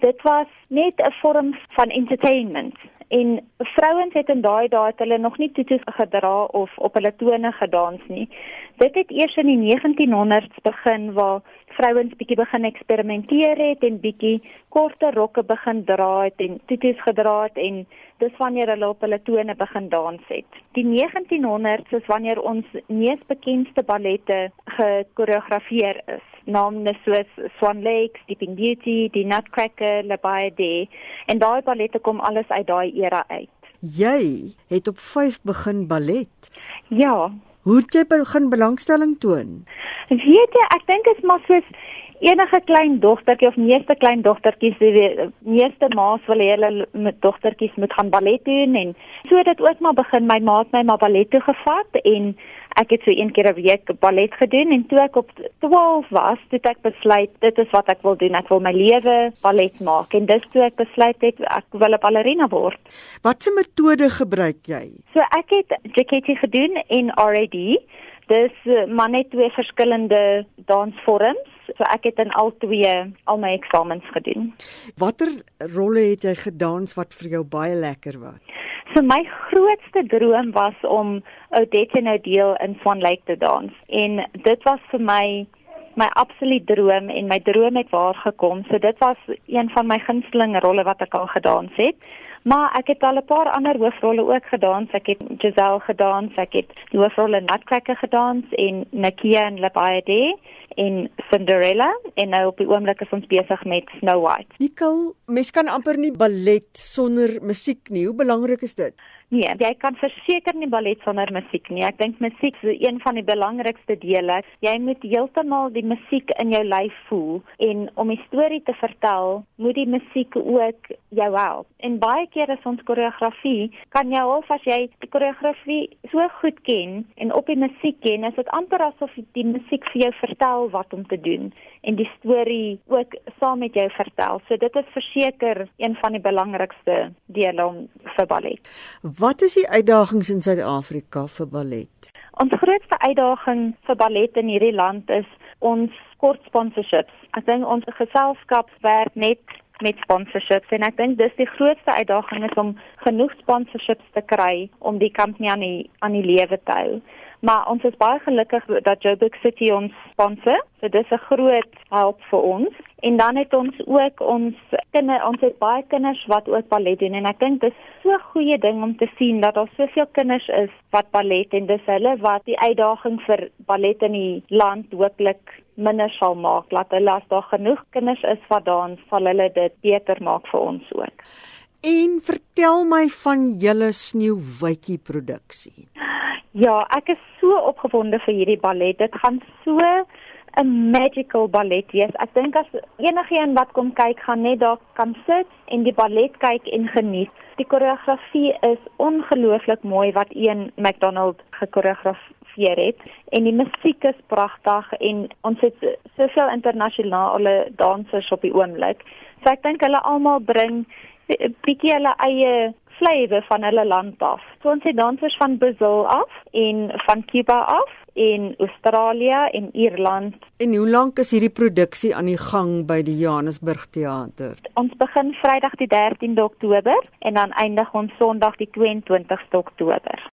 Dit was net 'n vorm van entertainment. En vrouens het in daai dae hulle nog nie tutus gedra of op hulle tone gedans nie. Dit het eers in die 1900s begin waar vrouens bietjie begin eksperimenteer het en bietjie korter rokke begin dra het en tutus gedra het en dis wanneer hulle op hulle tone begin dans het. Die 1900s is wanneer ons mees bekendste ballette gekoreografeer is name soos Swan Lake, Sleeping Beauty, Die Nutcracker, La Bayadere en daai ballette kom alles uit daai era uit. Jy het op 5 begin ballet. Ja. Hoe het jy begin belangstelling toon? Weet jy, ek dink dit is maar soos enige klein dogtertjie of meeste klein dogtertjies, die meeste ma's wil hê hulle met dogtertjies moet gaan ballet doen en so het dit ook maar begin. My ma het my maar ballet toe gevat en ek het so een keer 'n week ballet gedoen en toe ek op 12 was, het ek besluit dit is wat ek wil doen. Ek wil my lewe ballet maak en dis toe ek besluit het ek wil 'n ballerina word. Watse metode gebruik jy? So ek het JKT gedoen en RAD. Dis eh, maar net twee verskillende dansvorms. So ek het in al twee al my eksamens gedoen. Watter rolle het jy gedans wat vir jou baie lekker was? So my grootste droom was om Odette nou deel in Swan Lake te dans en dit was vir my my absolute droom en my droom het waar gekom. So dit was een van my gunsteling rolle wat ek al gedans het. Maar ek het al 'n paar ander hoofrolle ook gedans. Ek het Giselle gedans, ek het die hoofrol in Nutcracker gedans en Nakia in La Bayadere en Cinderella en nou op die oomblik is ons besig met Snow White. Nicole, mens kan amper nie ballet sonder musiek nie. Hoe belangrik is dit? Nee, jy kan verseker nie ballet sonder musiek nie. Ek dink musiek is een van die belangrikste dele. Jy moet heeltemal die musiek in jou lyf voel en om 'n storie te vertel, moet die musiek ook jou help. En baie keer is ons koreografie, kan jy al as jy die koreografie so goed ken en op die musiek ken, is dit amper asof die musiek vir jou vertel wat om te doen en die storie ook saam met jou vertel. So dit is verseker een van die belangrikste dele om vir ballet. Wat is die uitdagings in Suid-Afrika vir ballet? Ons grootste uitdaging vir ballet in hierdie land is ons kort sponsorships. Ek dink ons geselskap werk net met sponsorships en ek dink dis die grootste uitdaging is om genoeg sponsorships te kry om die kampanje aan die aan die lewe te hou. Maar ons is baie gelukkig dat Joburg City ons sponsor. So dis 'n groot help vir ons. En dan het ons ook ons kinders, ons het baie kinders wat ook ballet doen en ek dink dis so 'n goeie ding om te sien dat daar soveel kinders is wat ballet en dis hulle wat die uitdaging vir ballet in die land hooplik minder sal maak. Laat hulle as daar genoeg kinders is wat dans, sal hulle dit beter maak vir ons ook. En vertel my van julle sneeuwwitjie produksie. Ja, ek is so opgewonde vir hierdie ballet. Dit gaan so 'n magical ballet wees. Ek dink as enigiemand wat kom kyk, gaan net daar kan sit en die ballet kyk en geniet. Die koreografie is ongelooflik mooi wat een McDonald gekoreografeer het en die musiek is pragtig en ons het soveel internasionale dansers op die oomblik. So ek dink hulle almal bring 'n bietjie hulle eie flavour van hulle land af. So ons het dansers van Brazil af en van Cuba af en Australië en Ierland. En hoe lank is hierdie produksie aan die gang by die Johannesburg Theater? Ons begin Vrydag die 13de Oktober en dan eindig ons Sondag die 22ste Oktober.